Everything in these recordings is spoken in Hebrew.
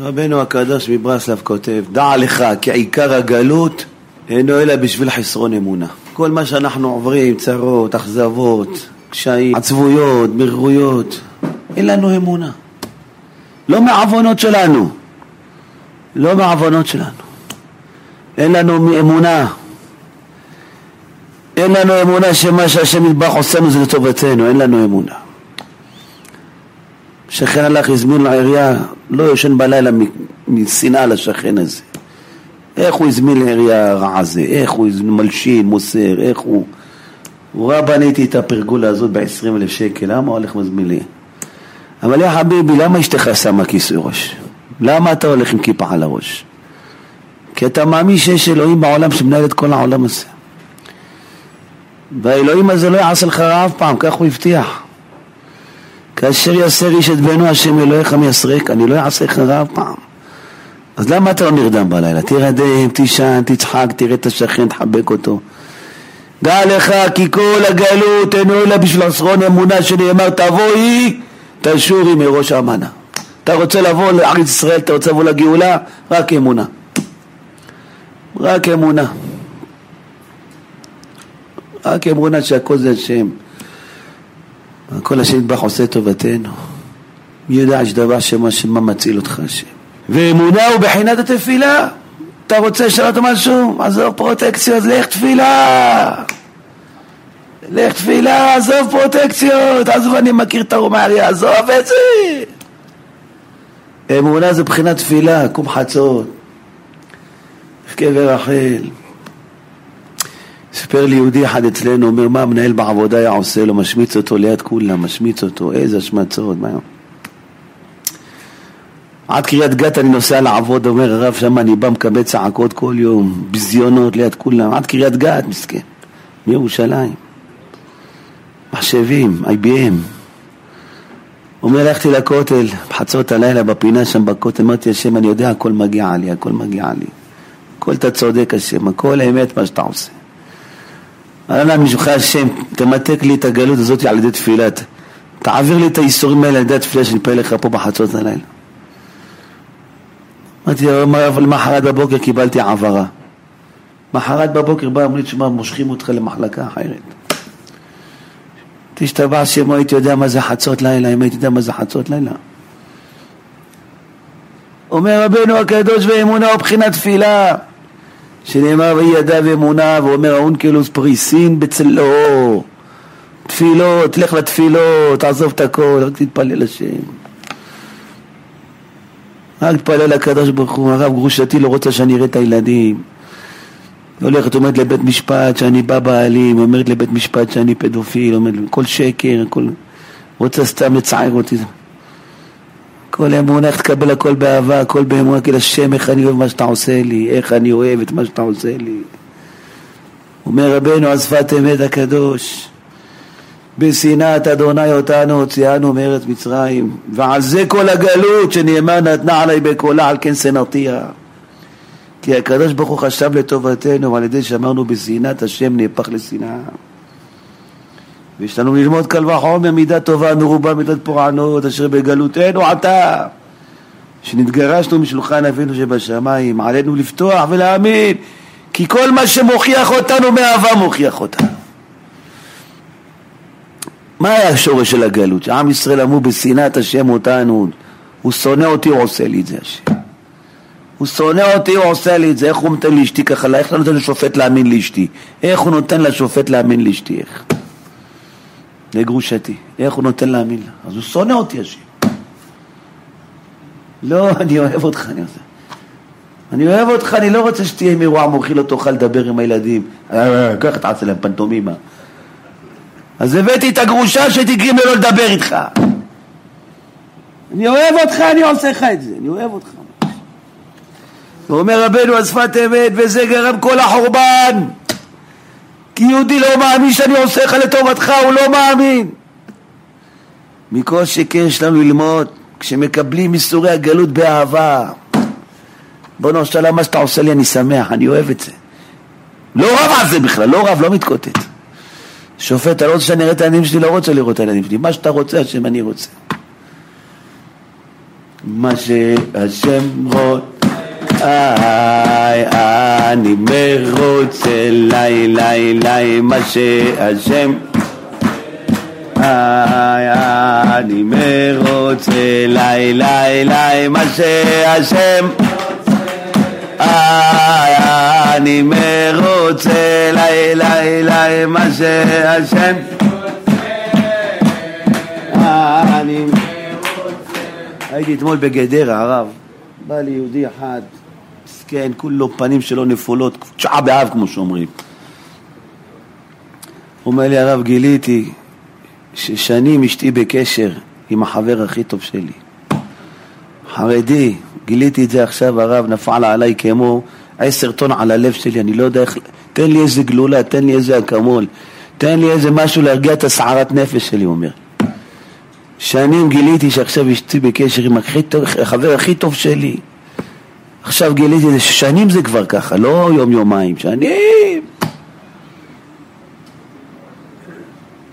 רבנו הקדוש מברסלב כותב, דע לך כי עיקר הגלות אינו אלא בשביל חסרון אמונה. כל מה שאנחנו עוברים, צרות, אכזבות, קשיים, עצבויות, מרירויות, אין לנו אמונה. לא מהעוונות שלנו, לא מהעוונות שלנו. אין לנו אמונה. אין לנו אמונה שמה שהשם ידבח עושה זה לטובתנו, אין לנו אמונה. שכן הלך הזמין לעירייה, לא יושן בלילה משנאה לשכן הזה. איך הוא הזמין לעירייה הרע הזה, איך הוא מלשין, מוסר, איך הוא... הוא ראה בניתי את הפרגולה הזאת ב-20 אלף שקל, למה הוא הולך מזמין לי? אבל יא חביבי, למה אשתך שמה כיסוי ראש? למה אתה הולך עם כיפה על הראש? כי אתה מאמין שיש אלוהים בעולם שמנהל את כל העולם הזה. והאלוהים הזה לא יעשה לך רע אף פעם, כך הוא הבטיח. כאשר יסר איש את בנו השם אלוהיך מייסרק, אני לא אעשה רע אף פעם. אז למה אתה לא נרדם בלילה? תירדם, תישן, תצחק, תראה את השכן, תחבק אותו. דע לך כי כל הגלות אינו אלא בשביל עשרון אמונה שנאמר תבואי תשורי מראש האמנה. אתה רוצה לבוא לארץ ישראל, אתה רוצה לבוא לגאולה? רק אמונה. רק אמונה. רק אמונה שהכל זה השם. הכל השם נדבך עושה טובתנו. מי יודע יש דבר שמה שמה מציל אותך השם. ואמונה הוא בחינת התפילה. אתה רוצה לשנות משהו? עזוב פרוטקציות, לך תפילה. לך תפילה, עזוב פרוטקציות, עזוב אני מכיר את הרומריה, עזוב את זה. אמונה זה בחינת תפילה, קום חצות, קבר רחל. סיפר לי יהודי אחד אצלנו, אומר מה המנהל בעבודה היה עושה לו, משמיץ אותו ליד כולם, משמיץ אותו, איזה השמצות, מה... עד קריית גת אני נוסע לעבוד, אומר הרב שם אני בא מקבל צעקות כל יום, ביזיונות ליד כולם, עד קריית גת, מסכן, מירושלים. מחשבים, IBM. אומר, הלכתי לכותל, בחצות הלילה, בפינה שם בכותל, אמרתי, השם, אני יודע, הכל מגיע לי, הכל מגיע לי. הכל אתה צודק, השם, הכל אמת מה שאתה עושה. אנא משבחה השם, תמתק לי את הגלות הזאת על ידי תפילת. תעביר לי את הייסורים האלה על ידי התפילה שאני פועל לך פה בחצות הלילה. אמרתי, אבל למחרת בבוקר קיבלתי העברה. מחרת בבוקר בא, אמרו לי, תשמע, מושכים אותך למחלקה אחרת. תשתבע שמו, הייתי יודע מה זה חצות לילה, אם הייתי יודע מה זה חצות לילה. אומר רבנו הקדוש ואמונה הוא בחינת תפילה, שנאמר ויהי ידע ואמונה, ואומר האונקלוס פריסין בצלו, תפילות, לך לתפילות, תעזוב את הכל, רק תתפלל השם. רק תתפלל לקדוש ברוך הוא, הרב גרושתי לא רוצה שאני אראה את הילדים. הולכת, אומרת לבית משפט שאני בא בעלים, אומרת לבית משפט שאני פדופיל, אומרת, כל שקר, כל... רוצה סתם לצער אותי. כל אמונה, איך תקבל הכל באהבה, הכל באמונה, כאילו השם, איך אני אוהב מה שאתה עושה לי, איך אני אוהב את מה שאתה עושה לי. אומר רבנו על שפת אמת הקדוש, בשנאת אדוני אותנו הוציאנו מארץ מצרים, ועל זה כל הגלות שנאמר נתנה עלי בקולה, על כן שנאתיה. כי הקדוש ברוך הוא חשב לטובתנו, ועל ידי שאמרנו בשנאת השם נהפך לשנאה. ויש לנו ללמוד קל וחומר מידה טובה מרובה מידת פורענות אשר בגלותנו עתה שנתגרשנו משולחן אבינו שבשמיים עלינו לפתוח ולהאמין כי כל מה שמוכיח אותנו מאהבה מוכיח אותנו מה היה השורש של הגלות? שעם ישראל אמרו בשנאת השם אותנו הוא שונא אותי, הוא עושה לי את זה השם הוא שונא אותי, הוא עושה לי את זה, איך הוא נותן לאשתי ככה, איך הוא נותן לשופט להאמין לאשתי? איך הוא נותן לשופט להאמין לאשתי? איך? לגרושתי, איך הוא נותן להאמין לה? אז הוא שונא אותי השם. לא, אני אוהב אותך, אני עושה. אני אוהב אותך, אני לא רוצה שתהיה מרוע מוחי, לא תוכל לדבר עם הילדים. ככה תעשה להם פנטומימה. אז הבאתי את הגרושה שתגרום לו לדבר איתך. אני אוהב אותך, אני עושה לך את זה, אני אוהב אותך. ואומר רבנו על שפת אמת, וזה גרם כל החורבן. כי יהודי לא מאמין שאני עושה לך לטובתך, הוא לא מאמין. מכל שכן יש לנו ללמוד, כשמקבלים איסורי הגלות באהבה. בוא שלום, מה שאתה עושה לי אני שמח, אני אוהב את זה. לא רב על זה בכלל, לא רב, לא מתקוטט. שופט, אתה לא רוצה שאני אראה את הילדים שלי? לא רוצה לראות את הילדים שלי. מה שאתה רוצה, השם אני רוצה. מה שהשם רוצה, אני מרוצה, לי לי לי, מה שהשם. אני מרוצה, לי לי לי, מה שהשם. אני מרוצה, לי לי לי, מה שהשם. אני הייתי אתמול בגדרה, הרב, בא לי יהודי אחד, מסכן, כולו פנים שלו נפולות, תשעה באב כמו שאומרים. אומר לי, הרב, גיליתי ששנים אשתי בקשר עם החבר הכי טוב שלי. חרדי, גיליתי את זה עכשיו, הרב, נפל עליי כמו עשר טון על הלב שלי, אני לא יודע איך... תן לי איזה גלולה, תן לי איזה אקמול, תן לי איזה משהו להרגיע את הסערת נפש שלי, הוא אומר. שנים גיליתי שעכשיו אשתי בקשר עם החבר הכי טוב שלי. עכשיו גיליתי זה ששנים זה כבר ככה, לא יום-יומיים, שנים.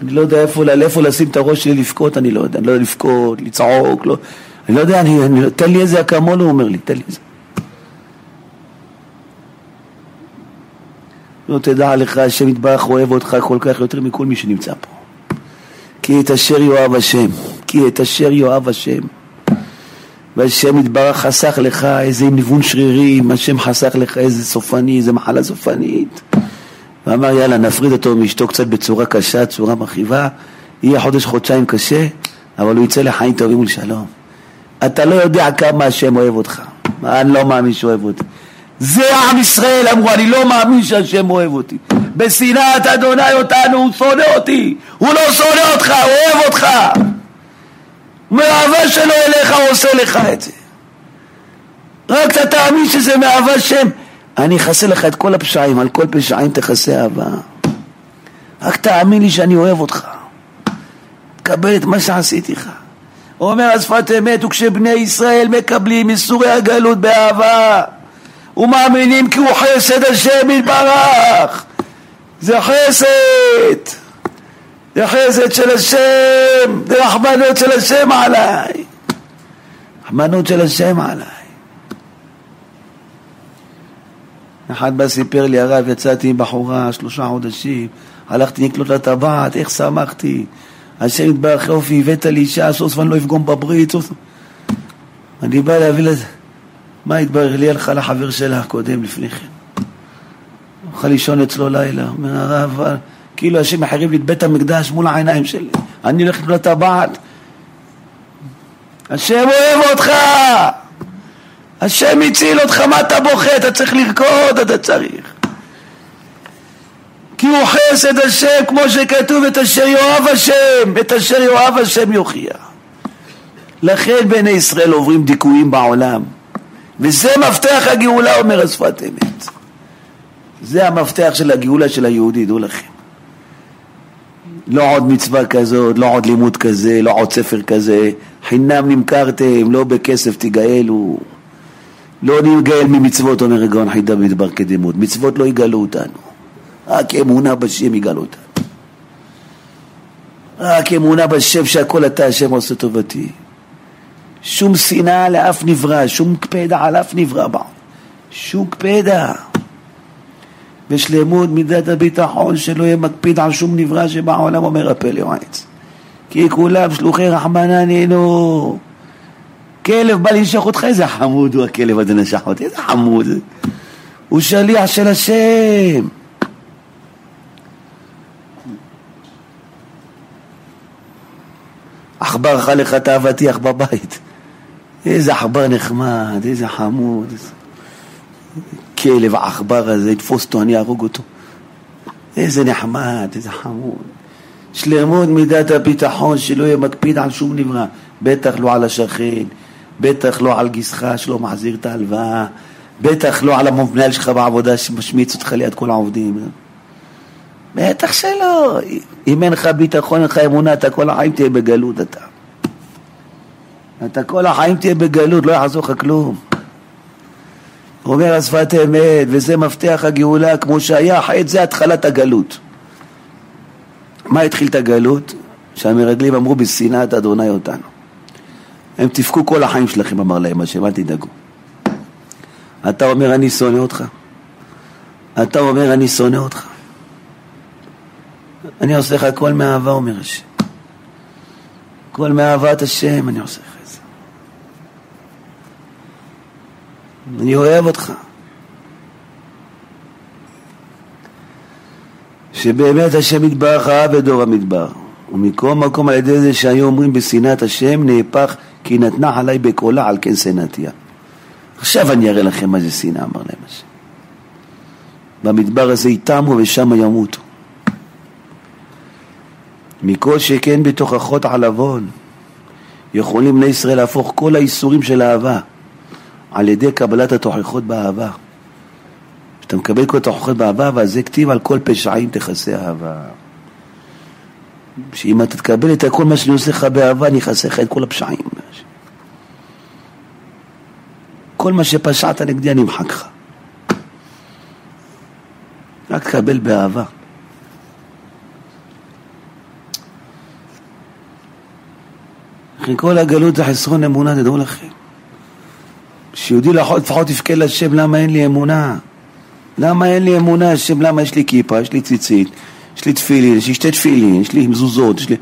אני לא יודע איפה, לאיפה לשים את הראש שלי לבכות, אני לא יודע, אני לא יודע לבכות, לצעוק, לא, אני לא יודע, אני, אני, תן לי איזה אקמול, הוא אומר לי, תן לי איזה. לא תדע לך, השם יתברך אוהב אותך כל כך יותר מכל מי שנמצא פה. כי את אשר יאהב השם, כי את אשר יאהב השם. והשם יתברך חסך לך איזה ניוון שרירים, השם חסך לך איזה סופני, איזה מחלה סופנית. ואמר יאללה נפריד אותו מאשתו קצת בצורה קשה, צורה מכאיבה, יהיה חודש חודשיים קשה, אבל הוא יצא לחיים טובים ולשלום. אתה לא יודע כמה השם אוהב אותך, אני לא מאמין שהוא אוהב אותי. זה עם ישראל אמרו, אני לא מאמין שהשם אוהב אותי. בשנאת אדוני אותנו, הוא שונא אותי. הוא לא שונא אותך, הוא אוהב אותך. מאהבה שלו אליך הוא עושה לך את זה. רק אתה תאמין שזה מאהבה שם. אני אכסה לך את כל הפשעים, על כל פשעים תכסה אהבה. רק תאמין לי שאני אוהב אותך. תקבל את מה שעשיתי לך. אומר השפת אמת, וכשבני ישראל מקבלים איסורי הגלות באהבה ומאמינים כי הוא חסד השם יתברך זה חסד זה חסד של השם זה רחמנות של השם עליי רחמנות של השם עליי אחד בא סיפר לי הרב יצאתי עם בחורה שלושה חודשים הלכתי לקלוט לה טבעת איך שמחתי השם יתברך יופי הבאת לי אישה סוף זמן לא יפגום בברית סוף אני בא להביא לזה מה התברר לי? הלכה לחבר שלה הקודם לפני כן. הלכה לישון אצלו לילה. אומר הרב, כאילו השם מחריב לי את בית המקדש מול העיניים שלי. אני הולך לקנות טבעת. השם אוהב אותך! השם הציל אותך, מה אתה בוכה? אתה צריך לרקוד, אתה צריך. כי הוא חסד השם, כמו שכתוב, את אשר יאהב השם, את אשר יאהב השם יוכיח. לכן בני ישראל עוברים דיכויים בעולם. וזה מפתח הגאולה, אומר השפת אמת. זה המפתח של הגאולה של היהודי, דעו לכם. לא עוד מצווה כזאת, לא עוד לימוד כזה, לא עוד ספר כזה. חינם נמכרתם, לא בכסף תגאלו. לא נגאל ממצוות, אומר הגאון חידה במדבר קדימות. מצוות לא יגאלו אותנו. רק אמונה בשם יגאלו אותנו. רק אמונה בשם שהכל אתה השם עושה טובתי. שום שנאה לאף נברא, שום קפדה על אף נברא בה. שום קפדה. בשלמות מידת הביטחון שלא יהיה מקפיד על שום נברא שבעולם אומר הפלא יועץ. כי כולם שלוחי רחמנא נהנו. כלב בא לנשוך אותך, איזה חמוד הוא הכלב הזה נשך אותי, איזה חמוד. הוא שליח של השם. עכבר אכל לך את האבטיח בבית. איזה עכבר נחמד, איזה חמוד. כלב העכבר הזה, יתפוס אותו, אני אהרוג אותו. איזה נחמד, איזה חמוד. שלמות מידת הביטחון שלא יהיה מקפיד על שום נברא, בטח לא על השכן, בטח לא על גיסך שלא מחזיר את ההלוואה, בטח לא על המנהל שלך בעבודה שמשמיץ אותך ליד כל העובדים. בטח שלא. אם אין לך ביטחון, אין לך אמונה, אתה כל החיים תהיה בגלות אתה. אתה כל החיים תהיה בגלות, לא יעזור לך כלום. אומר השפת אמת, וזה מפתח הגאולה, כמו שהיה חטא, זה התחלת הגלות. מה התחיל את הגלות? שהמרגלים אמרו בשנאת אדוני אותנו. הם תבכו כל החיים שלכם, אמר להם השם, אל תדאגו. אתה אומר, אני שונא אותך. אתה אומר, אני שונא אותך. אני עושה לך הכל מאהבה, אומר השם. הכל מאהבת השם אני עושה לך את זה. אני אוהב אותך. שבאמת השם יתברך אהב בדור המדבר. ומכל מקום על ידי זה שהיו אומרים בשנאת השם נהפך כי נתנה עליי בקולה על כן שנאתיה. עכשיו אני אראה לכם מה זה שנאה, אמר להם השם. במדבר הזה יתמו ושם ימותו. מכל שכן בתוך אחות עלבון יכולים בני ישראל להפוך כל האיסורים של אהבה על ידי קבלת התוכחות באהבה. כשאתה מקבל כל התוכחות באהבה, ואז זה כתיב על כל פשעים תכסה אהבה. שאם אתה תקבל את כל מה שאני עושה לך באהבה, אני אכסה לך את כל הפשעים. כל מה שפשעת נגדי אני אמחק לך. רק תקבל באהבה. לכן כל הגלות זה חסרון אמונה, תדעו לכם. שיהודי לפחות יבכה לשם, למה אין לי אמונה? למה אין לי אמונה, השם, למה יש לי כיפה, יש לי ציצית, יש לי תפילין, יש לי שתי תפילין, יש לי מזוזות, יש לי...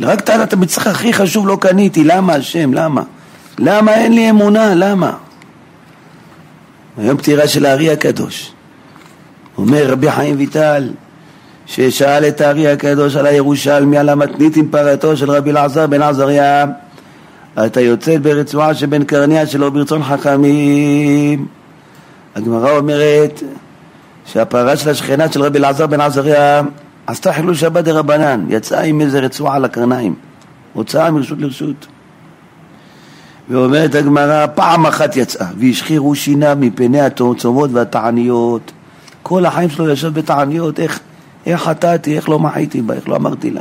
רק את המצרך הכי חשוב לא קניתי, למה השם, למה? למה אין לי אמונה, למה? היום פטירה של הארי הקדוש. אומר רבי חיים ויטל, ששאל את הארי הקדוש על הירושלמי, על המתנית עם פרתו של רבי אלעזר בן עזריה, אתה יוצא ברצועה שבין קרניה שלו ברצון חכמים. הגמרא אומרת שהפרה של השכנה של רבי אלעזר בן עזריה עשתה חילול שבת דה רבנן, יצאה עם איזה רצועה על הקרניים, הוצאה מרשות לרשות. ואומרת הגמרא, פעם אחת יצאה, והשחירו שיניו מפני הצומות והתעניות. כל החיים שלו ישב בתעניות, איך, איך חטאתי, איך לא מחיתי בה, איך לא אמרתי לה.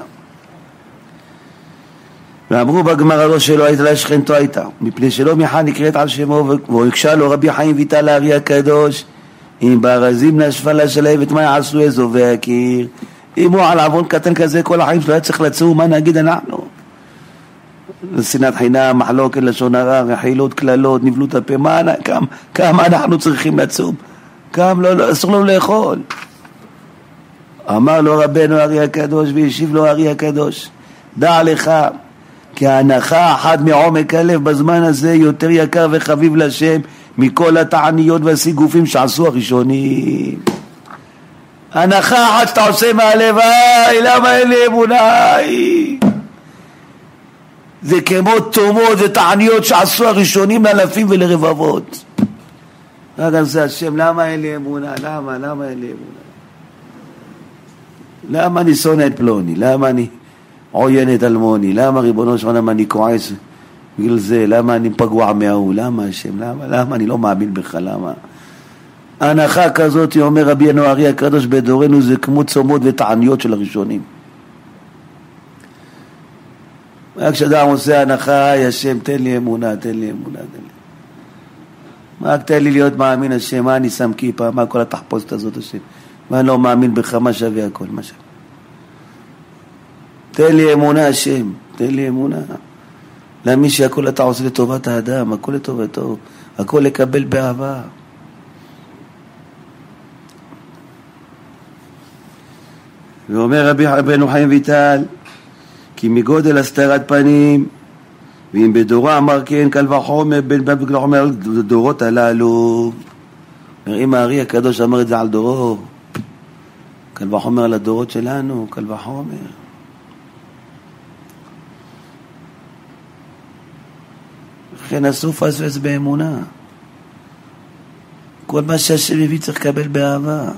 ואמרו בגמרא לא שלא הייתה לה שכנתו הייתה, מפני שלא מיכה נקראת על שמו, והקשה לו רבי חיים ויטל הארי הקדוש, אם בארזים נשפה לה שלהם את מה יעשו איזו והקיר. אם הוא על עוון קטן כזה כל החיים שלו היה צריך לצום, מה נגיד אנחנו? שנאת חינם, מחלוקת, לשון הרע, רכילות, קללות, נבלות הפה, מה, כמה, כמה אנחנו צריכים לצום? כמה לא, לא, אסור לנו לאכול. אמר לו רבנו ארי הקדוש והשיב לו ארי הקדוש, דע לך כי ההנחה אחת מעומק הלב בזמן הזה יותר יקר וחביב לשם מכל התעניות והסיגופים שעשו הראשונים. הנחה אחת שאתה עושה מהלב, איי, למה אין לי אמונה? איי. זה כמו תומות ותעניות שעשו הראשונים לאלפים ולרבבות. רק על זה השם, למה אין לי אמונה? למה? למה אין לי אמונה? למה אני שונא את פלוני? למה אני עוין את אלמוני? למה ריבונו של עולם אני כועס בגלל זה? למה אני פגוע מההוא? למה השם? למה? למה אני לא מאמין בך? למה? הנחה כזאת, אומר רבי ינוארי הקדוש בדורנו, זה כמו צומות ותעניות של הראשונים. רק כשאדם עושה הנחה, השם תן לי אמונה, תן לי אמונה, תן לי. רק תן לי להיות מאמין השם, מה אני שם כיפה, מה כל התחפושת הזאת השם, מה אני לא מאמין בך, מה שווה הכל, מה שווה. תן לי אמונה השם, תן לי אמונה. להאמין שהכל אתה עושה לטובת האדם, הכל לטובתו, הכל לקבל באהבה. ואומר רבי רבנו חיים ויטל, כי מגודל הסתרת פנים, ואם בדורה אמר כן, קל וחומר, בין בן וקל וחומר, הדורות הללו. אם הארי הקדוש אמר את זה על דורו, קל וחומר על הדורות שלנו, קל וחומר. לכן אסור פספס באמונה. כל מה שהשם הביא צריך לקבל באהבה.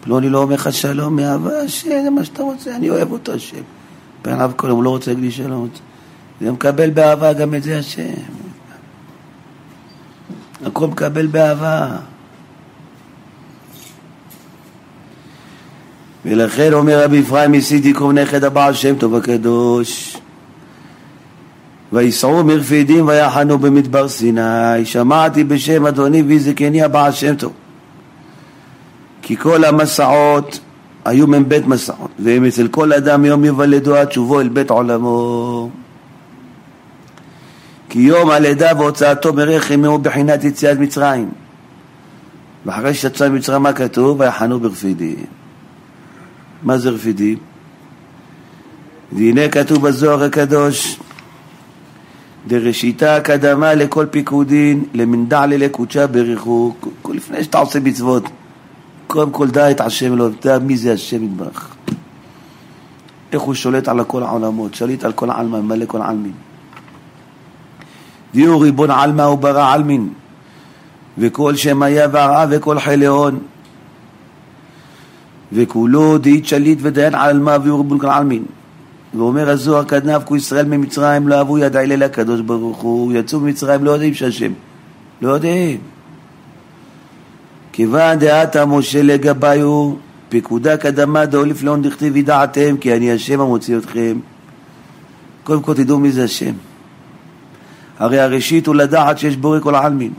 פלוני לא אומר לך שלום מאהבה, השם, זה מה שאתה רוצה, אני אוהב אותו השם. בעיניו כל הוא לא רוצה להגיד שלום. זה מקבל באהבה גם את זה השם. הכל מקבל באהבה. ולכן אומר רבי אפרים מסידיקום נכד הבעל שם טוב הקדוש ויסעו מרפידים ויחנו במדבר סיני שמעתי בשם אדוני ויזקני הבעל שם טוב כי כל המסעות היו מ"ב מסעות, והם אצל כל אדם יום יוולדו עד שובו אל בית עולמו. כי יום הלידה והוצאתו מרחם הוא בחינת יציאת מצרים. ואחרי שיצא ממצרים מה כתוב? ויחנו ברפידים. מה זה רפידים? והנה כתוב בזוהר הקדוש דראשיתה קדמה לכל פיקודין למנדע ללקודשה בריחו לפני שאתה עושה מצוות. קודם כל דע את השם אלוהים, דע מי זה השם יתברך. איך הוא שולט על כל העולמות, שליט על כל העלמין, מלא כל העלמין. דיור ריבון עלמא וברא עלמין וכל שם היה והרעה וכל חיי הון וכולו דאית שליט ודיין עלמא ויור ריבון כל עלמין ואומר הזוהר כדנב כו ישראל ממצרים לא אהבו ידעי לילה הקדוש ברוך הוא יצאו ממצרים לא יודעים שהשם. לא יודעים. כיוון דעתה משה לגביו פקודה קדמה דאוליף לאון דכתיב ידעתם כי אני השם המוציא אתכם. קודם כל תדעו מי זה השם. הרי הראשית הוא לדעת שיש בורא כל העלמין.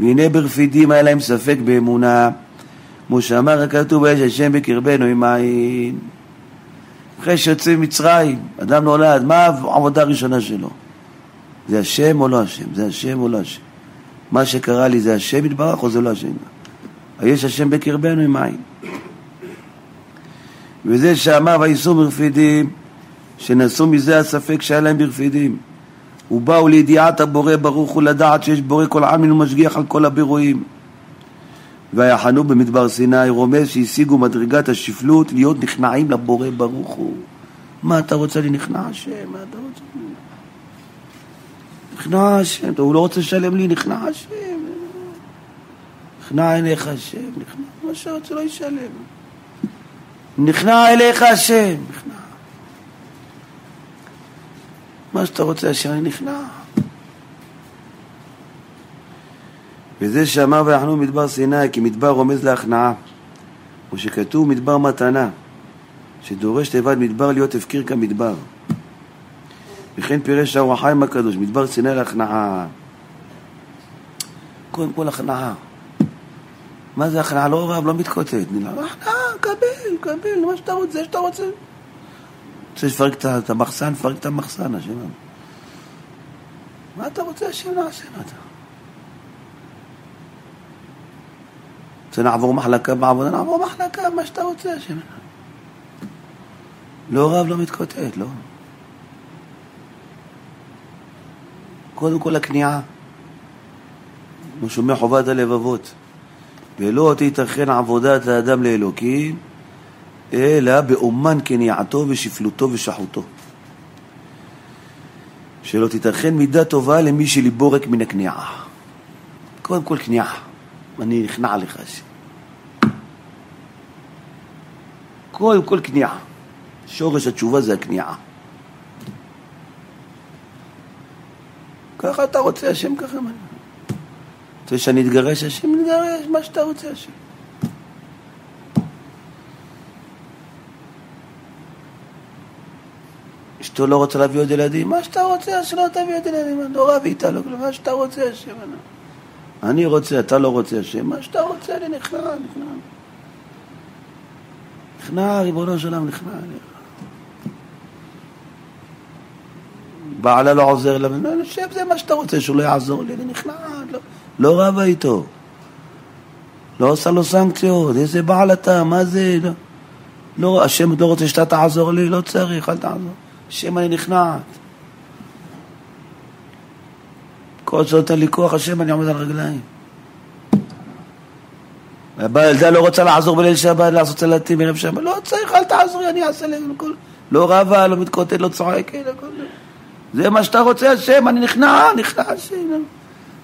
והנה ברפידים היה להם ספק באמונה. כמו שאמר הכתוב יש השם בקרבנו עם עין אחרי שיוצאים ממצרים, אדם נולד, מה העבודה הראשונה שלו? זה השם או לא השם? זה השם או לא השם? מה שקרה לי זה השם יתברך או זה לא השם? יש השם בקרבנו עם עין. וזה שאמר וייסעו מרפידים, שנשאו מזה הספק שהיה להם ברפידים. ובאו לידיעת הבורא ברוך הוא לדעת שיש בורא כל עלמין ומשגיח על כל הבירואים. ויחנו במדבר סיני, רומז שהשיגו מדרגת השפלות להיות נכנעים לבורא ברוך הוא. מה אתה רוצה לי נכנע השם? נכנע השם, הוא לא רוצה לשלם לי, נכנע השם. נכנע אליך השם, נכנע, מה שרוצה לא ישלם. נכנע אליך השם, נכנע. מה שאתה רוצה השם, אני נכנע. וזה שאמר ויחנו מדבר סיני כי מדבר רומז להכנעה. או שכתוב מדבר מתנה שדורש תיבת מדבר להיות הפקיר כמדבר. וכן פירש האור החיים הקדוש מדבר סיני להכנעה קודם כל הכנעה. מה זה הכנעה? לא רב, לא מתקוטט. הכנעה, קבל, קבל, מה שאתה רוצה, שאתה רוצה. רוצה לפרק את המחסן, פרק את המחסן, השם מה אתה רוצה, השם? נעשה, מה אתה רוצה לעבור מחלקה בעבודה, נעבור מחלקה, מה שאתה רוצה, השם. לא רב, לא מתקוטט, לא. קודם כל הכניעה. הוא שומע חובת הלבבות. ולא תיתכן עבודת האדם לאלוקים, אלא באומן כניעתו ושפלותו ושחותו. שלא תיתכן מידה טובה למי שליבו ריק מן הכניעה. קודם כל כניעה. אני נכנע לך השם. קודם כל כניעה. שורש התשובה זה הכניעה. ככה אתה רוצה השם, ככה מה? רוצה שאני אתגרש השם? נתגרש, מה שאתה רוצה השם. אשתו לא רוצה להביא עוד ילדים, מה שאתה רוצה, שלא תביא עוד ילדים, לא רב איתה, לא, מה שאתה רוצה השם. אני רוצה, אתה לא רוצה השם, מה שאתה רוצה, אני נכנע, נכנע. נכנע, ריבונו של עולם, נכנע. בעלה לא עוזר לה, לא, שב, זה מה שאתה רוצה, שהוא לא יעזור לי, אני נכנע, לא, לא רבה איתו. לא עושה לו סנקציות, איזה בעל אתה, מה זה, לא, לא, השם לא רוצה שאתה תעזור לי, לא צריך, אל תעזור. השם אני נכנעת. כל שנותן לי כוח השם אני עומד על רגליים. הילדה לא רוצה לעזור בליל שבת, לעשות סלטים בערב שבת, לא צריך, אל תעזרי, אני אעשה להם הכל. לא רבה, לא מתקוטט, לא צועקת, הכל. זה מה שאתה רוצה, השם, אני נכנע, נכנע, השם.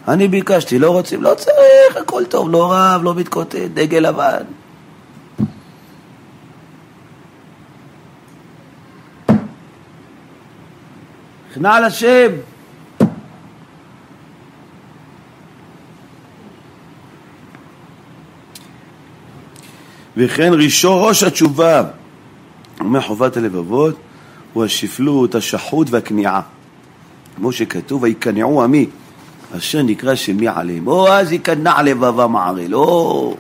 אני ביקשתי, לא רוצים, לא צריך, הכל טוב, לא רב, לא מתקוטט, דגל לבן. נכנע לשם. וכן ראש התשובה מחובת הלבבות הוא השפלות, השחות והכניעה. כמו שכתוב, ויקנעו עמי, אשר נקרא שמי עליהם. או אז יכנע לבבם ערל, לא. או...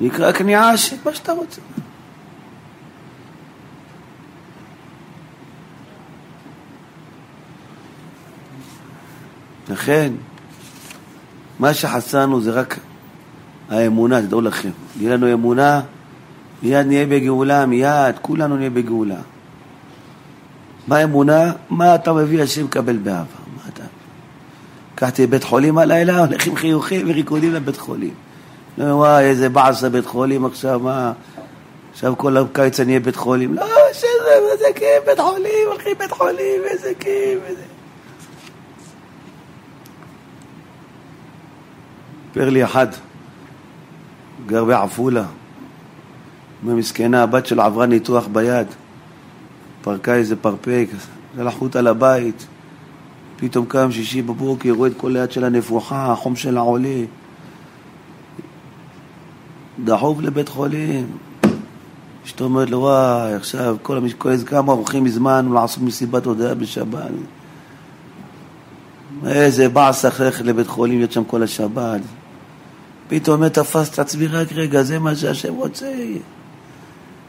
נקרא כניעה השם, מה שאתה רוצה. לכן, מה שחסרנו זה רק האמונה, תדעו לכם. יהיה לנו אמונה, מיד נהיה בגאולה, מיד, כולנו נהיה בגאולה. מה האמונה? מה אתה מביא השם לקבל באהבה? מה אתה... לקחתי לבית חולים הלילה, הולך עם חיוכים וריקודים לבית חולים. לא, וואי, איזה בעס לבית חולים עכשיו, מה... עכשיו כל הקיץ אני אהיה בית חולים. לא, שזה, איזה כיף, בית חולים, הולכים בית חולים, איזה כיף. איזה... סיפר לי אחד, גר בעפולה, מסכנה, הבת שלו עברה ניתוח ביד, פרקה איזה פרפק, שלחו אותה לבית, פתאום קם שישי בבוקר, רואה את כל היד שלה נפוחה, החום שלה עולה. דחוף לבית חולים. אשתו אומרת לו, וואי, עכשיו כל המשקולת, כמה אורחים מזמן לעשות מסיבת הודעה בשבת. איזה באס ללכת לבית חולים, להיות שם כל השבת. פתאום תפס את עצמי, רק רגע, זה מה שהשם רוצה.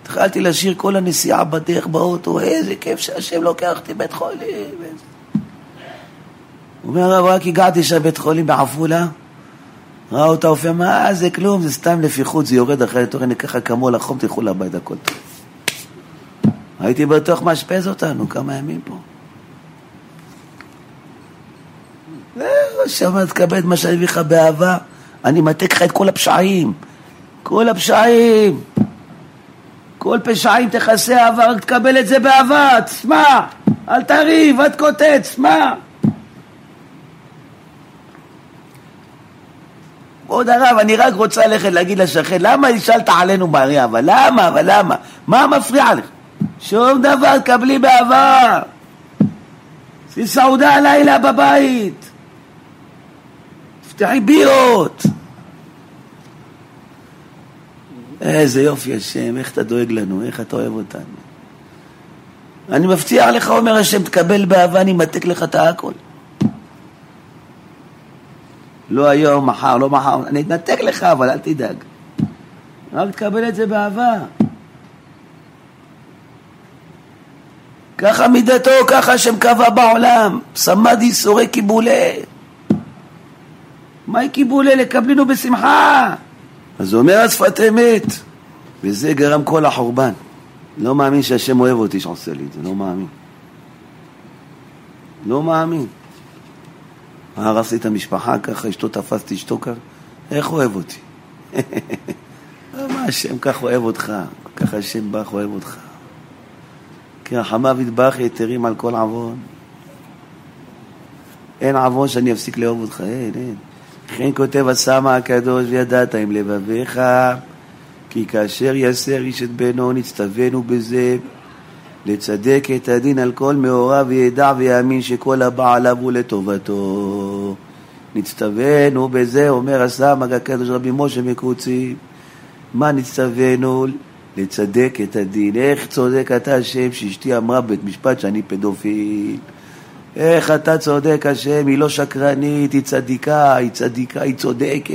התחלתי לשיר כל הנסיעה בדרך באוטו, איזה כיף שהשם לוקח אותי בית חולים. הוא אומר, הרב, רק הגעתי שם בית חולים בעפולה, ראה אותה אופי, מה זה כלום, זה סתם לפיחות, זה יורד אחרי התורן, ככה כמו לחום, תלכו לבית, הכל טוב. הייתי בטוח מאשפז אותנו כמה ימים פה. שם תקבל את מה שאני מביא לך באהבה, אני מתק לך את כל הפשעים. כל הפשעים. כל פשעים תכסה רק תקבל את זה באהבה, תשמע, אל תריב, אל תקוטץ, מה? כבוד הרב, אני רק רוצה ללכת להגיד לשכן, למה נשאלת עלינו מריה, אבל למה, אבל למה? מה מפריע לך? שום דבר, תקבלי באהבה. עשי סעודה הלילה בבית. תפתחי בירות. איזה יופי השם, איך אתה דואג לנו, איך אתה אוהב אותנו. אני מבטיח לך, אומר השם, תקבל באהבה, אני מתק לך את הכל. לא היום, מחר, לא מחר, אני אתנתק לך, אבל אל תדאג. רק תקבל את זה באהבה. ככה מידתו, ככה השם קבע בעולם. סמד ייסורי קיבולי. מהי קיבולי? לקבלינו בשמחה. אז הוא אומר השפת אמת, וזה גרם כל החורבן. לא מאמין שהשם אוהב אותי שעושה לי את זה, לא מאמין. לא מאמין. הרסתי את המשפחה ככה, אשתו תפסתי אשתו ככה, איך אוהב אותי? מה השם כך אוהב אותך, ככה השם בך אוהב אותך. כי רחמיו ידבח יתרים על כל עוון. אין עוון שאני אפסיק לאהוב אותך, אין, אין. וכן כותב הסמא הקדוש וידעת עם לבביך כי כאשר יסר איש את בנו נצטווינו בזה לצדק את הדין על כל מאוריו וידע ויאמין שכל הבא עליו הוא לטובתו. נצטווינו בזה, אומר הסמ"ג הקדוש רבי משה מקוצי, מה נצטווינו? לצדק את הדין. איך צודק אתה השם שאשתי אמרה בבית משפט שאני פדופיל? איך אתה צודק השם, היא לא שקרנית, היא צדיקה, היא צדיקה, היא צודקת.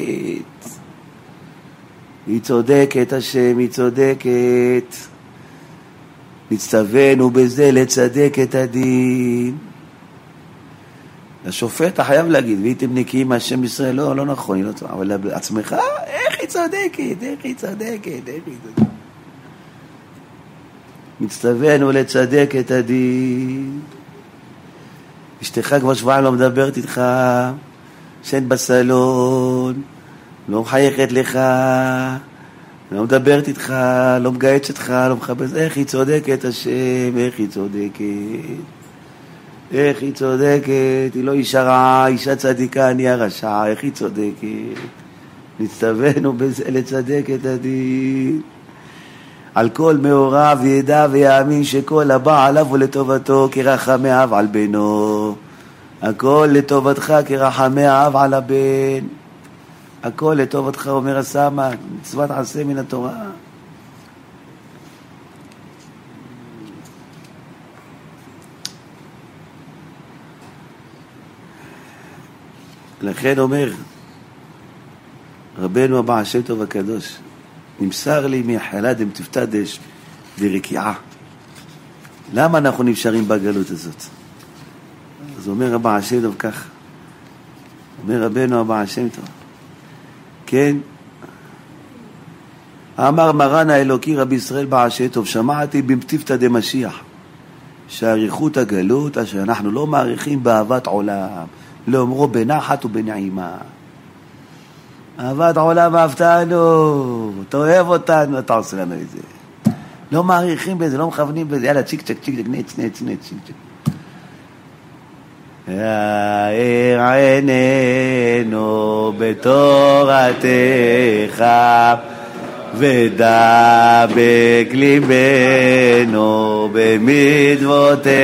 היא צודקת השם, היא צודקת. נצטווינו בזה לצדק את הדין. לשופט אתה חייב להגיד, והייתם נקיים מהשם ישראל, לא, לא נכון, היא לא צודקת, אבל לעצמך, איך היא צודקת, איך היא צודקת, איך היא צודקת. נצטווינו לצדק את הדין. אשתך כבר שבועיים לא מדברת איתך, ישן בסלון, לא מחייכת לך, לא מדברת איתך, לא מגהצת איתך, לא מחפשת, איך היא צודקת השם, איך היא צודקת. איך היא צודקת, היא לא אישה רעה, אישה צדיקה, אני הרשע, איך היא צודקת. נצטווינו בזה לצדק את הדין. על כל מאוריו ידע ויאמין שכל הבא עליו ולטובתו כרחמי אב על בנו. הכל לטובתך כרחמי האב על הבן. הכל לטובתך, אומר הסמ"ק, מצוות עשה מן התורה. לכן אומר רבנו הבא השם טוב הקדוש, נמסר לי מחלה דמתפתדש ברקיעה. למה אנחנו נשארים בגלות הזאת? אז אומר רבא השם טוב כך, אומר רבנו הבא השם טוב. כן? אמר מרן האלוקי רבי ישראל בעשי טוב, שמעתי במטיפתא דמשיח, שאריכות הגלות אשר אנחנו לא מעריכים באהבת עולם, לאומרו בנחת ובנעימה. אהבת עולם אהבתנו, אתה אוהב אותנו, אתה עושה לנו את זה. לא מעריכים בזה, לא מכוונים בזה, יאללה צ'יק צ'ק צ'יק צ'ק נץ נץ נץ צ'יק צ'ק. יאר עינינו בתורתך ודבק ליבנו במצוותיך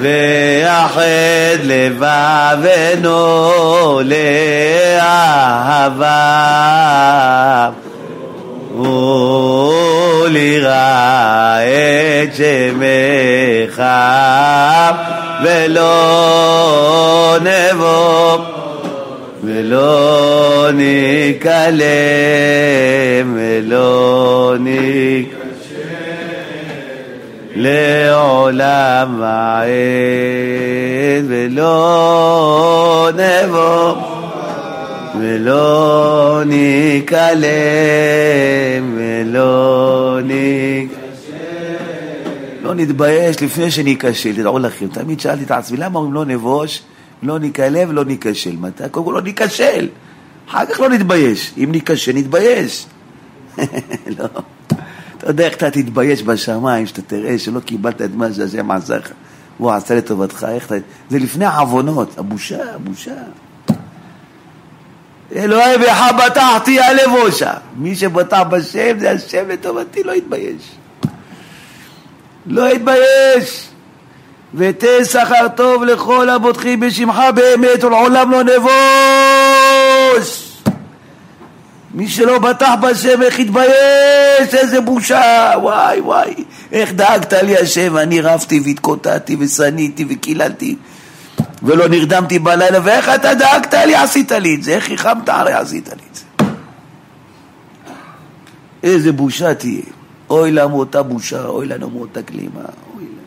ואחד לבבנו לאהבה. וליראה את שמך ולא נבוא ולא ניכלם ולא ניכלם לעולם ועד ולא נבוא ולא ניכלם ולא ניכלם לא נתבייש לפני שניכשל, תדעו לכם, תמיד שאלתי את עצמי, למה אומרים לא נבוש, לא ניכלם ולא ניכשל? מתי? קודם כל לא ניכשל, אחר כך לא נתבייש. אם ניכשל, נתבייש. לא. אתה יודע איך אתה תתבייש בשמיים, שאתה תראה שלא קיבלת את מה שהשם עשה לך, והוא עשה לטובתך, איך אתה... זה לפני העוונות, הבושה, הבושה. אלוהי בך בטחתי על לבושה. מי שבטח בשם זה השם לטובתי, לא יתבייש. לא יתבייש. ותן שכר טוב לכל הבוטחים בשמך באמת ולעולם לא נבוש. מי שלא בטח בשם, איך התבייש, איזה בושה, וואי וואי, איך דאגת לי השם, אני רבתי והתקוטטתי ושניתי וקיללתי ולא נרדמתי בלילה, ואיך אתה דאגת לי, עשית לי את זה, איך ריחמת עלי, עשית לי את זה. איזה בושה תהיה. אוי לנו אותה בושה, אוי לנו מאותה כלימה, אוי לנו.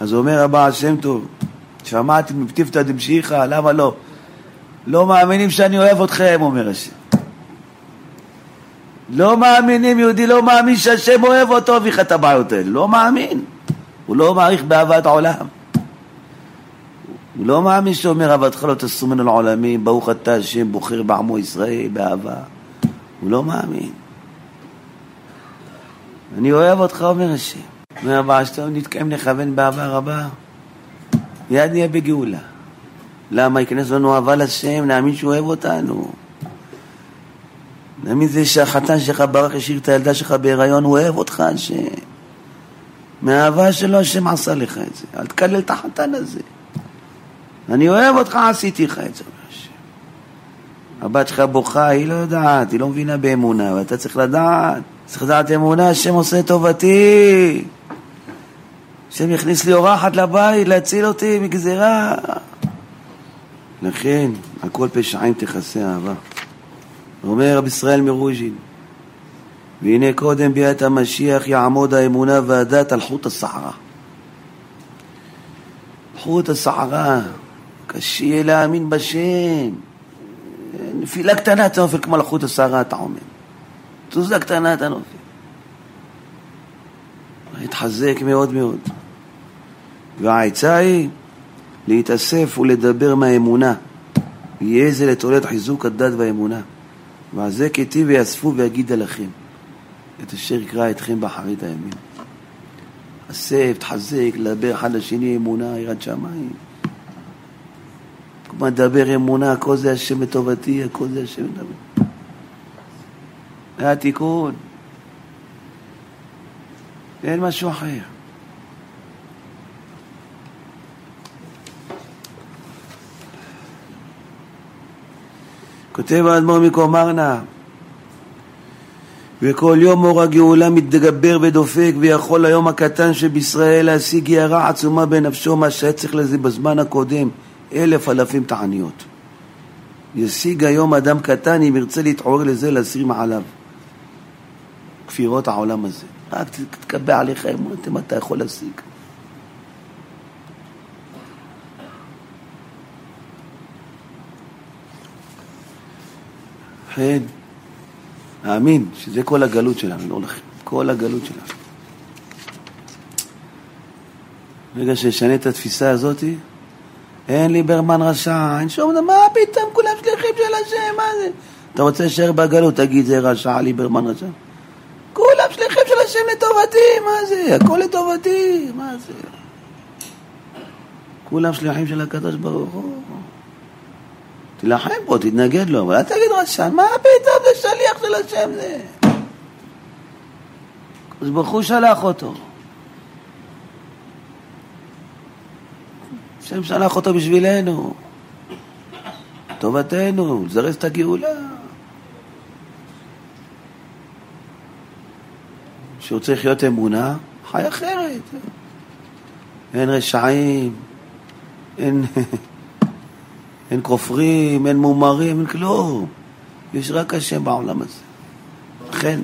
אז אומר הבעל שם טוב, שמעתי מפטיפתא דמשיחא, למה לא? לא מאמינים שאני אוהב אתכם, אומר השם. לא מאמינים, יהודי לא מאמין שהשם אוהב אותו ויך את הבעיות האלה, לא מאמין. הוא לא מעריך באהבת העולם. הוא לא מאמין שאומר אהבתך לא תסור ממנו לעולמים, ברוך אתה השם בוחר בעמו ישראל באהבה. הוא לא מאמין. אני אוהב אותך, אומר השם. הבא שאתה נתקיים לכוון באהבה רבה, מיד נהיה בגאולה. למה ייכנס לנו אהבה לשם, נאמין שהוא אוהב אותנו. נאמין זה שהחתן שלך ברח השאיר את הילדה שלך בהיריון, הוא אוהב אותך, השם. מהאהבה שלו השם עשה לך את זה. אל תקלל את החתן הזה. אני אוהב אותך, עשיתי לך את זה. הבת שלך בוכה, היא לא יודעת, היא לא מבינה באמונה, ואתה צריך לדעת, צריך לדעת אמונה, השם עושה טובתי. השם יכניס לי אורחת לבית, להציל אותי מגזירה. לכן, הכל פשעים תכסה אהבה. אומר רבי ישראל מרוז'ין, והנה קודם ביאת המשיח יעמוד האמונה והדת על חוט השערה. חוט השערה, קשה להאמין בשם. נפילה קטנה אתה נופל כמו על חוט השערה אתה עומד. תזוזה קטנה אתה נופל. להתחזק מאוד מאוד. והעצה היא להתאסף ולדבר מהאמונה. יהיה זה לתולד חיזוק הדת והאמונה. ועל זה כתיב ויאספו ויגידה לכם. את אשר יקרא אתכם באחרית הימים. אסף, תחזק, לדבר אחד לשני אמונה, יראת שמיים. כלומר, דבר אמונה, הכל זה השם לטובתי, הכל זה השם לטובתי. זה התיקון. אין משהו אחר. כותב האדמו"ר מקומרנה וכל יום אור הגאולה מתגבר ודופק ויכול היום הקטן שבישראל להשיג הערה עצומה בנפשו מה שהיה צריך לזה בזמן הקודם אלף אלפים תעניות. ישיג היום אדם קטן אם ירצה להתעורר לזה להסיר מעליו. כפירות העולם הזה. רק תקבע עליך אם אתה יכול להשיג לכן, האמין שזה כל הגלות שלנו, לא לכם, כל הגלות שלנו. ברגע שישנה את התפיסה הזאת, אין ליברמן רשע, אין שום דבר, מה פתאום כולם שליחים של השם, מה זה? אתה רוצה להישאר בגלות, תגיד זה רשע, ליברמן רשע. כולם שליחים של השם לטובתי, מה זה? הכל לטובתי, מה זה? כולם שליחים של הקדוש ברוך הוא. תילחם בו, תתנגד לו, אבל אל תגיד רשע, מה פתאום זה שליח של השם זה? הקדוש ברוך הוא שלח אותו. השם שלח אותו בשבילנו, טובתנו, לזרז את הגאולה. שהוא צריך להיות אמונה, חי אחרת. אין רשעים, אין, אין כופרים, אין מומרים, אין כלום. יש רק השם בעולם הזה. לכן,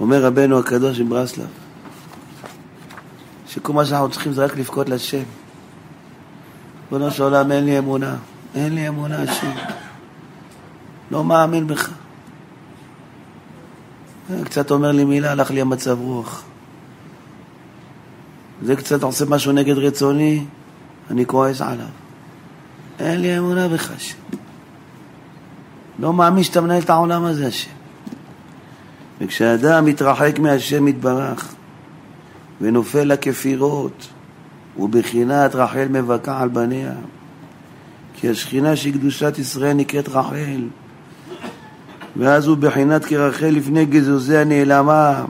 אומר רבנו הקדוש מברסלב, שכל מה שאנחנו צריכים זה רק לבכות לשם. ריבונו של עולם, אין לי אמונה, אין לי אמונה, השם. לא מאמין בך. קצת אומר לי מילה, הלך לי המצב רוח. זה קצת עושה משהו נגד רצוני, אני כועס עליו. אין לי אמונה בך, השם. לא מאמין שאתה מנהל את העולם הזה, השם. וכשאדם מתרחק מהשם יתברך ונופל לכפירות, ובחינת רחל מבכה על בניה, כי השכינה של קדושת ישראל נקראת רחל, ואז הוא בחינת כרחל לפני גזוזיה נעלמה.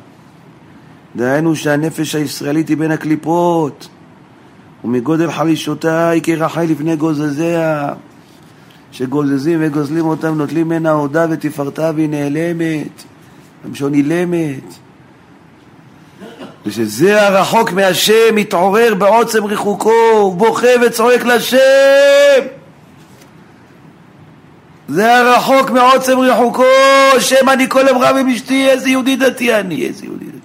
דהיינו שהנפש הישראלית היא בין הקליפות, ומגודל חרישותה היא כרחל לפני גוזזיה, שגוזזים וגוזלים אותם, נוטלים ממנה הודה ותפארתה והיא נעלמת, המשון אילמת. ושזה הרחוק מהשם מתעורר בעוצם ריחוקו, ובוכה וצועק לשם. זה הרחוק מעוצם ריחוקו, שם אני כל אמרה עם אשתי, איזה יהודי דתי אני, איזה יהודי דתי.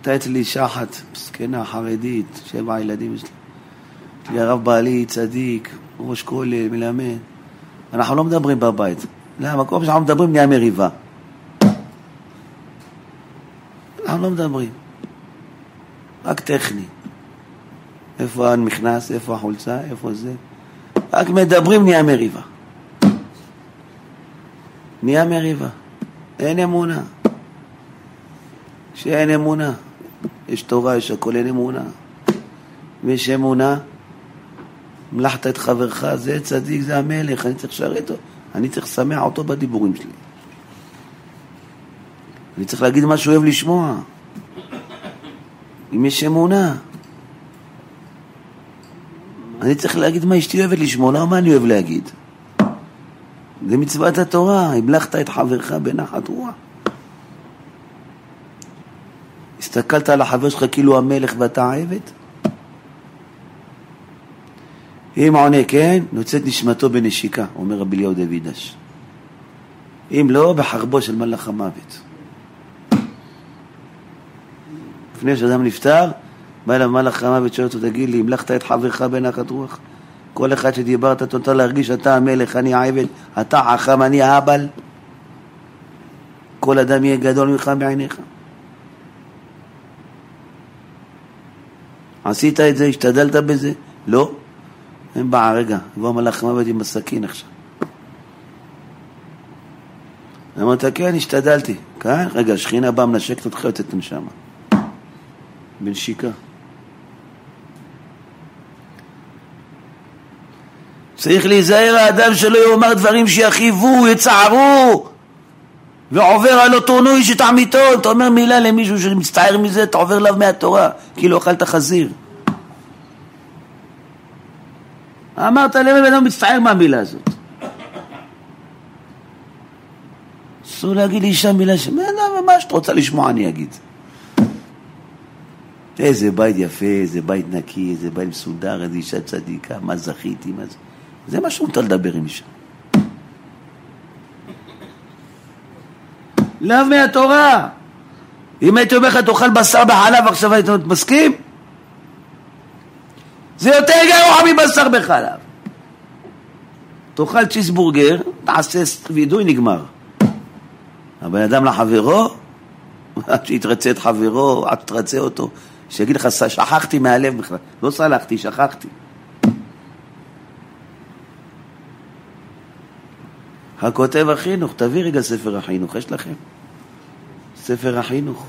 הייתה אצלי אישה אחת, מסכנה, חרדית, שבע ילדים יש לי. הרב בעלי צדיק, ראש כולל, מלמד. אנחנו לא מדברים בבית. פעם שאנחנו מדברים נהיה מריבה. אנחנו לא מדברים. רק טכני. איפה המכנס, איפה החולצה, איפה זה. רק מדברים נהיה מריבה. נהיה מריבה. אין אמונה. שאין אמונה. יש תורה, יש הכל, אין אמונה. ויש אמונה, מלאכת את חברך, זה צדיק, זה המלך, אני צריך לשרת אותו. אני צריך לשמח אותו בדיבורים שלי. אני צריך להגיד מה שהוא אוהב לשמוע. אם יש אמונה. אני צריך להגיד מה אשתי אוהבת לשמוע, לא מה אני אוהב להגיד. זה מצוות התורה, המלכת את חברך בנחת רוח. הסתכלת על החבר שלך כאילו המלך ואתה העבד? אם עונה כן, נוצאת נשמתו בנשיקה, אומר רבי אליהו דוידש. אם לא, בחרבו של מלאך המוות. לפני שאדם נפטר, בא אליו מלאך המוות, שואל אותו, תגיד לי, המלכת את חברך בנחת רוח? כל אחד שדיברת, אתה נותן להרגיש, אתה המלך, אני העבד, אתה חכם, אני האבל. כל אדם יהיה גדול ממך בעיניך. עשית את זה, השתדלת בזה? לא. אין בעיה, רגע, יבוא מלאך המוות עם הסכין עכשיו. אמרת, כן, השתדלתי. כאן, רגע, שכינה באה מנשקת אותך, יוצאת משם. בנשיקה. צריך להיזהר האדם שלא יאמר דברים שיכאיבו, יצערו, ועובר על אותו נוי שתעמיתו. אתה אומר מילה למישהו שמצטער מזה, אתה עובר אליו מהתורה, כאילו אכלת חזיר. אמרת למה בן אדם מצטער מהמילה הזאת? אסור להגיד לאישה מילה ש... מה שאת רוצה לשמוע אני אגיד. איזה בית יפה, איזה בית נקי, איזה בית מסודר, איזה אישה צדיקה, מה זכיתי, מה זה... זה מה שמותר לדבר עם אישה. לאו מהתורה. אם הייתי אומר לך תאכל בשר בחלב עכשיו היית מסכים? זה יותר גרוע מבשר בחלב. תאכל צ'יסבורגר, תעשה וידוי, נגמר. הבן אדם לחברו, עד שיתרצה את חברו, עד שתרצה אותו, שיגיד לך, שכחתי מהלב בכלל. לא סלחתי, שכחתי. הכותב החינוך, תביא רגע ספר החינוך, יש לכם? ספר החינוך.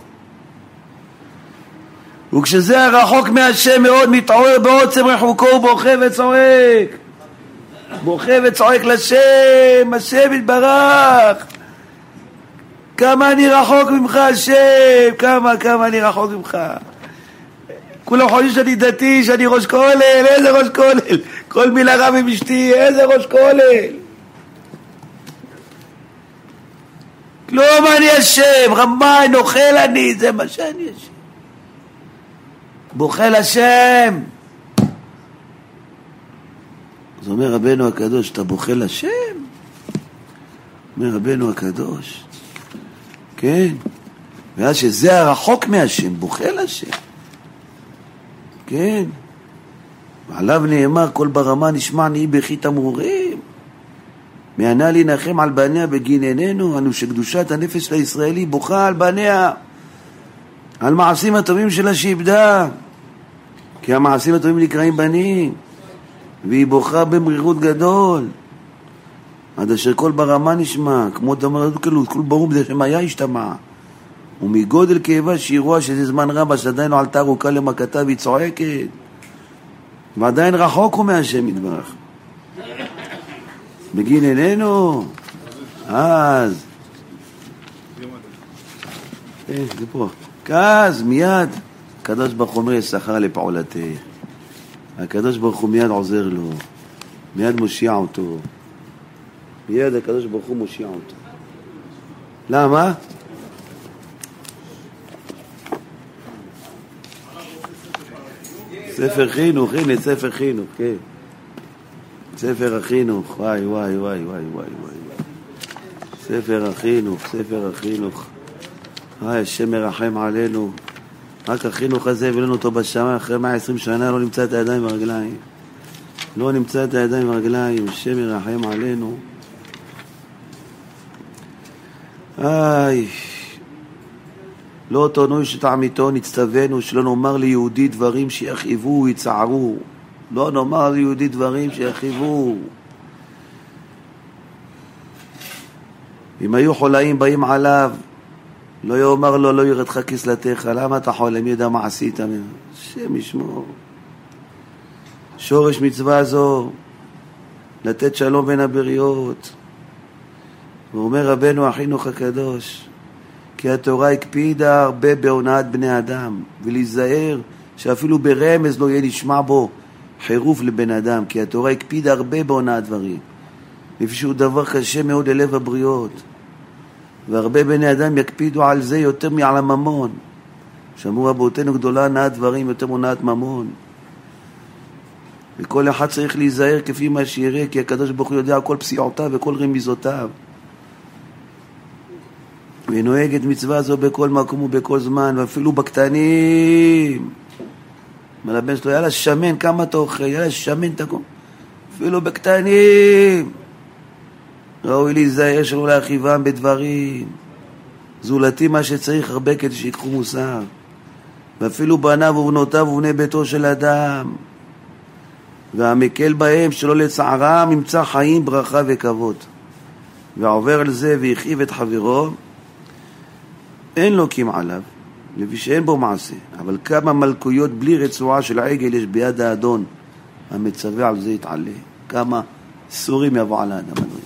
וכשזה הרחוק מהשם מאוד מתעורר בעוצם רחוקו ובוכה וצועק. בוכה וצועק לשם, השם יתברך. כמה אני רחוק ממך, השם, כמה, כמה אני רחוק ממך. כולם חושבים שאני דתי, שאני ראש כולל, איזה ראש כולל? כל מילה רב עם אשתי, איזה ראש כולל? כלום אני אשם, רמאי, נוכל אני, זה מה שאני אשם. בוכה לשם. אז אומר רבנו הקדוש, אתה בוכה לשם? אומר רבנו הקדוש, כן, ואז שזה הרחוק מהשם, בוכה לשם, כן, ועליו נאמר, כל ברמה נשמע נהי בכי תמרורים. מענה להנחם על בניה בגין עינינו, אנו שקדושת הנפש הישראלי בוכה על בניה, על מעשים הטובים שלה שאיבדה, כי המעשים הטובים נקראים בנים, והיא בוכה במרירות גדול, עד אשר כל ברמה נשמע, כמו דמר קלות, כל ברור בזה שמאיה השתמע. ומגודל כאבה שהיא רואה שזה זמן רב, שעדיין לא עלתה ארוכה למכתה והיא צועקת, ועדיין רחוק הוא מהשם יתברך. בגין עינינו, אז, כן, זה פה, אז מיד, הקדוש ברוך הוא אומר יש שכר לפעולתה. הקדוש ברוך הוא מיד עוזר לו, מיד מושיע אותו, מיד הקדוש ברוך הוא מושיע אותו. למה? ספר חינוך, הנה ספר חינוך, כן. ספר החינוך, וואי וואי וואי וואי וואי וואי. ספר החינוך, ספר החינוך. וואי, השם מרחם עלינו. רק החינוך הזה הביא לנו אותו בשמיים, אחרי 120 שנה לא נמצא את הידיים והרגליים. לא נמצא את הידיים והרגליים, השם ירחם עלינו. איי, לא תונו שתעמיתו נצטווינו שלא נאמר ליהודי דברים שיכאיבו ויצערו. לא נאמר ליהודי דברים שיכאיבו. אם היו חולאים באים עליו, לא יאמר לו, לא ירדך כסלתך, למה אתה חולה? מי יודע מה עשית? השם ישמור. שורש מצווה זו, לתת שלום בין הבריות. ואומר רבנו החינוך הקדוש, כי התורה הקפידה הרבה בהונאת בני אדם, ולהיזהר שאפילו ברמז לא יהיה נשמע בו חירוף לבן אדם, כי התורה הקפידה הרבה בהונאת דברים, לפי שהוא דבר קשה מאוד ללב הבריות. והרבה בני אדם יקפידו על זה יותר מעל הממון. שאמרו רבותינו גדולה הנעת דברים יותר מהונאת ממון. וכל אחד צריך להיזהר כפי מה שיראה, כי הקדוש ברוך הוא יודע כל פסיעותיו וכל רמיזותיו. ונוהג את מצווה זו בכל מקום ובכל זמן, ואפילו בקטנים. אומר לבן שלו, יאללה שמן, כמה אתה אוכל? יאללה שמן, תקום. אפילו בקטנים. ראוי להיזהר שלא להרחיבם בדברים. זולתי מה שצריך הרבה כדי שיקחו מוסר. ואפילו בניו ובנותיו ובני ביתו של אדם. והמקל בהם שלא לצערם ימצא חיים, ברכה וכבוד. ועובר על זה והכאיב את חברו, אין לו קים עליו, לפי שאין בו מעשה. אבל כמה מלכויות בלי רצועה של עגל יש ביד האדון, המצווה על זה יתעלה. כמה סורים יבוא על האדם הזה.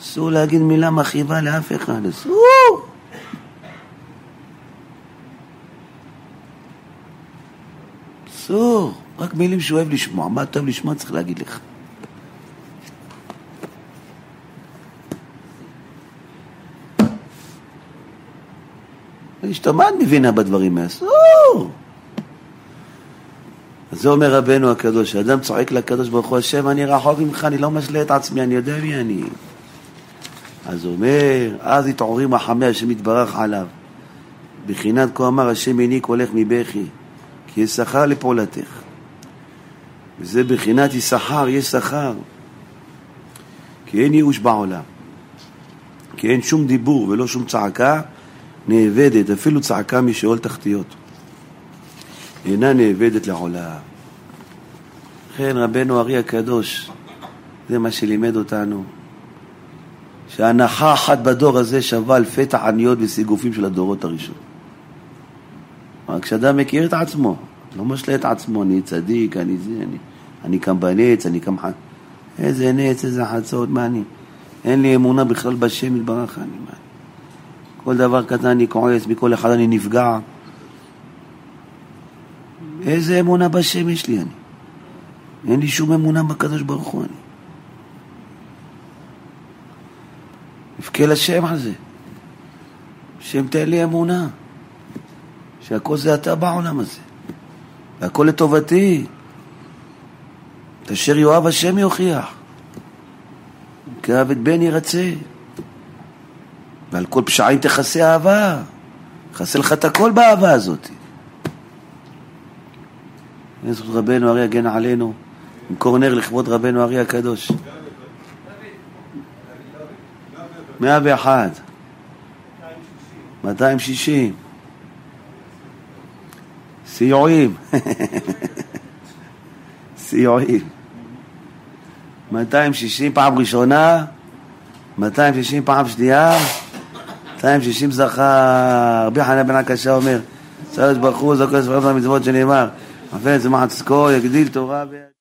אסור להגיד מילה מכאיבה לאף אחד, אסור! אסור. רק מילים שהוא אוהב לשמוע. מה טוב לשמוע צריך להגיד לך. אשתו, מה את מבינה בדברים האלה? אז זה אומר רבנו הקדוש, האדם צועק לקדוש ברוך הוא, השם, אני רחוק ממך, אני לא משלה את עצמי, אני יודע מי אני. אז הוא אומר, אז התעוררים רחמי השם יתברך עליו. בחינת כה אמר השם הניק הולך מבכי, כי יש שכר לפעולתך. וזה בחינת יששכר, יש שכר. כי אין ייאוש בעולם. כי אין שום דיבור ולא שום צעקה נאבדת, אפילו צעקה משאול תחתיות. אינה נאבדת לעולם. לכן רבנו ארי הקדוש, זה מה שלימד אותנו, שהנחה אחת בדור הזה שווה אלפי תעניות וסיגופים של הדורות הראשון. רק כשאדם מכיר את עצמו, לא משלה את עצמו, אני צדיק, אני זה, אני, אני קם בנץ, אני קם... איזה נץ, איזה חצות, מה אני? אין לי אמונה בכלל בשם יתברך, אני מה? כל דבר קטן אני כועס, מכל אחד אני נפגע. איזה אמונה בשם יש לי אני? אין לי שום אמונה בקדוש ברוך הוא אני. נבכה לשם הזה. השם תן לי אמונה, שהכל זה אתה בעולם הזה, והכל לטובתי. את אשר יאהב השם יוכיח, כאהב את בן ירצה, ועל כל פשעים תכסה אהבה, יכסה לך את הכל באהבה הזאת. זכות רבנו ארי יגן עלינו, נמכור נר לכבוד רבנו ארי הקדוש. מאה ואחת. מאתיים שישים. סיועים. סיועים. 260 פעם ראשונה, 260 פעם שנייה, 260 זכר. רבי חנן בן הקשה אומר, צלש ברוך הוא זוכר ספרים המצוות שנאמר, עפן צמחת זכו, יגדיל תורה ו...